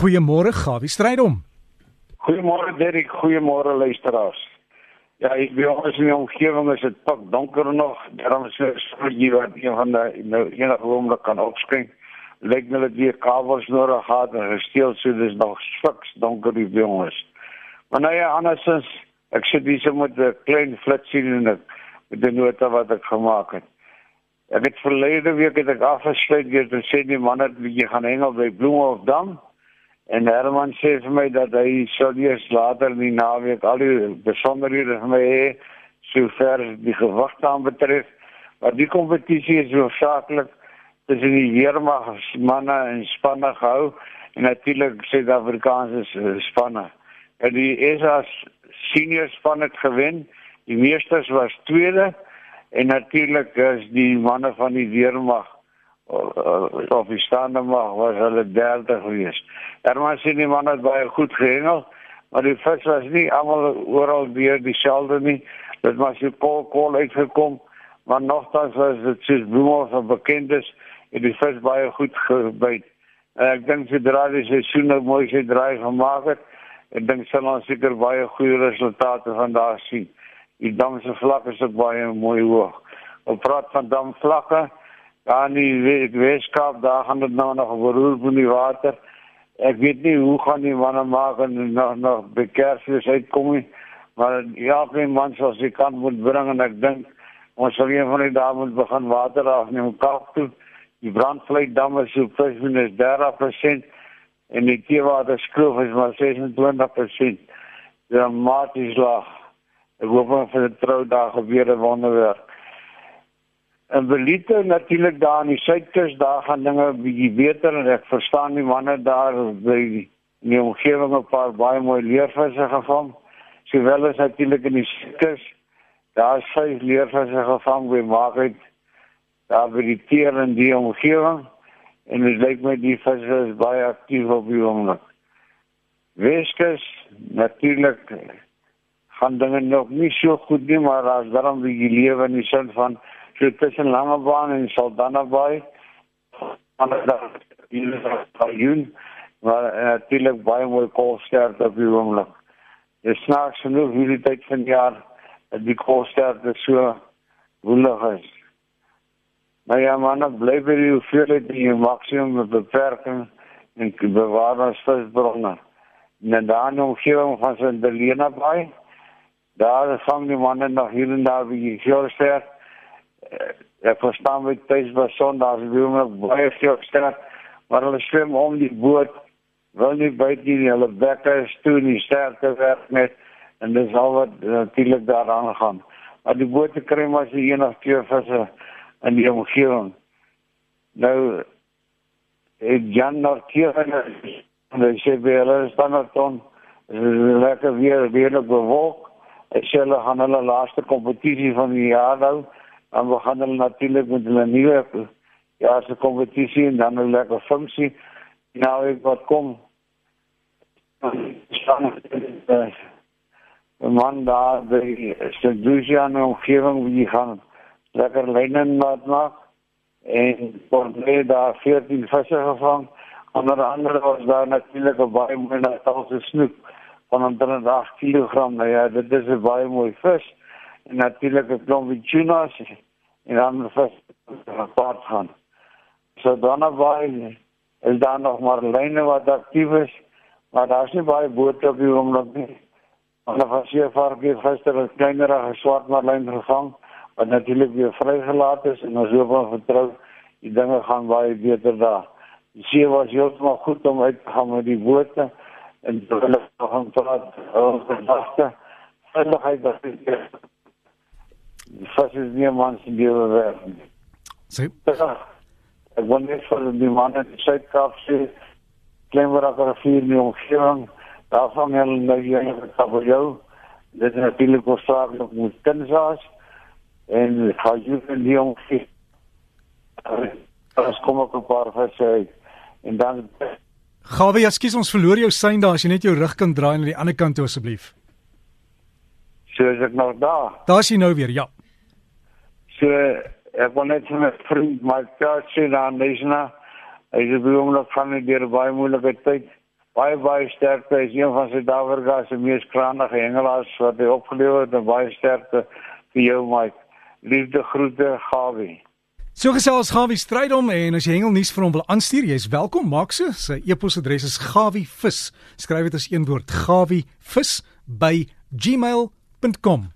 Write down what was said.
Goeiemôre Gawie Strydom. Goeiemôre Derek, goeiemôre luisteraars. Ja, ek by ons in die omgewing is dit pak donker nog. Daarom is dit so jy wat een van die nou enige oomblik kan opskyn. Lyk net dat weer kabels nodig gehad en gesteel so dis nog fiks donker die jongens. Maar nou ja, andersins ek sit hier so met 'n klein flitsie en ek met die nota wat ek gemaak het. Ek het verlede week het ek afgesluit deur te sê die man het wie gaan hengel by Bloemhofdam. En Herman sê vir my dat hy sou eers later in die naweek al die besonderhede vir my hê sover die gewig aan betref. Maar die kompetisie is hoofsaaklik tussen die weermag manne en spanne gehou en natuurlik Suid-Afrikaanse spanne. En die ESA senior span het gewen. Die meesters was tweede en natuurlik is die manne van die weermag of die stande mag was hulle derde geweest. Herman sê die man het baie goed gehengel, maar die vis was nie almal oral weer dieselfde nie. Dit was so kol kol uitgekom, maar nogtans was dit soos bloemhof of bekend is, het die vis baie goed gebyt. En ek dink sodra die seisoen nou mooi sy draai gemaak het, ek dink sal ons seker baie goeie resultate van daar sien. Die dam se vlak is ook baie mooi hoog. Op praat van damvlakke, daar in die Weskaap, daar gaan dit nou nog beroer van die water. Ek weet nie hoe gaan die manne maak en nog nog bekersfees uitkom nie. Maar ja, geen man sal sy kant moet bring en ek dink ons sal een van die dae moet begin water afneem Kaap toe. Die brandvlei dam is so minus 30% en die teewater skroof is maar 26%. Dramaties laag. Ek hoop vir die troudag gebeur 'n wonderwerk. En Belite natuurlik daar in die suidkus, daar gaan dinge bietjie beter en ek verstaan die manne daar by in die omgewing 'n paar baie mooi leervisse gevang. Sowel as natuurlik in die suidkus, daar is vyf leervisse gevang by Market. Daar by die teer in die omgewing en dit lyk my die visse is baie aktief op die oomblik. Weskus natuurlik gaan dinge nog nie so goed nie, maar as daarom die lewe in die sin van so tussen Langebaan en Saldanha Bay aan die June maar natuurlik baie mooi koolsterk op die oomblik. Dit snaaks genoeg hierdie tyd van jaar dat die koolsterk so woelig is. Maar ja man, bly by die hoeveelheid die maksimum beperking en bewaar ons visbronne. En dan nog hier van Saldanha Bay daar vang die manne nog hier en daar wie hier uh, ek verstaan met tuis was sondags doen nog baie veel sterk maar hulle swem om die boot wil nie byt nie hulle bekke is toe nie sterkte werk met en dis al wat natuurlik daaraan gaan. Maar die boot kry maar se enig twee visse in die omgewing nou ek Jan nog hier en hy sê weer hulle staan op ton lekker weer weer op bewolk ek sê hulle gaan hulle laaste kompetisie van die jaar hou dan begin hulle natuurlik met hulle nuwe ja se kompetisie en dan 'n lekker funksie nou ek wat kom. Staan en man daar by St. omgewing wie gaan lekker lynen laat maak en portret daar 14 visse gevang onder andere was daar natuurlik 'n baie mooi natalse snoek van 108 kg nou ja dit is 'n baie mooi vis en natuurlik 'n klompie tunas en dan vis wat gaan. So dan naby is daar nog maar lyne wat aktief is, maar daar's nie baie bote op die oomblik nie. Hulle was hier vorige gister 'n kleinerige swart marlyn gevang wat natuurlik weer vrygelaat is en ons hoop en vertrou die dinge gaan baie beter daar. Die see was heeltemal goed om uit te gaan met die bote en hulle gaan praat oor die vaste veiligheid dat dit vis is nie man se lewe werd nie. Sê. Ek wonder vir die man in die Suid-Kaap se Klemmeraka rivier nie omgewing. Daar van hulle nou hier in Kaapstad. Dit is natuurlik oorsake op moet kinsaas en gaan jy in die omgewing. Ons kom op 'n paar visse en dan Gawe, ekskuus ons verloor jou sein daar as jy net jou rug kan draai na die ander kant toe asseblief. So is ek nog daar. Daar's jy nou weer, ja. So ek wil net vir my vriend my kaartjie daar lees na. Hy sê wie hom nog van die baie moeilike tyd. Baie baie sterkte. Hy is een van Suid-Afrika se mees kragtige hengelaars wat hy opgelewer het baie sterkte vir jou Mike. Liefde groete Gawie. So gesels Gawie Strydom en as jy hengelnuus vir hom wil aanstuur, jy's welkom. Maak so. Sy e-posadres is gawievis. Skryf dit as een woord: gawievis by gmail.com.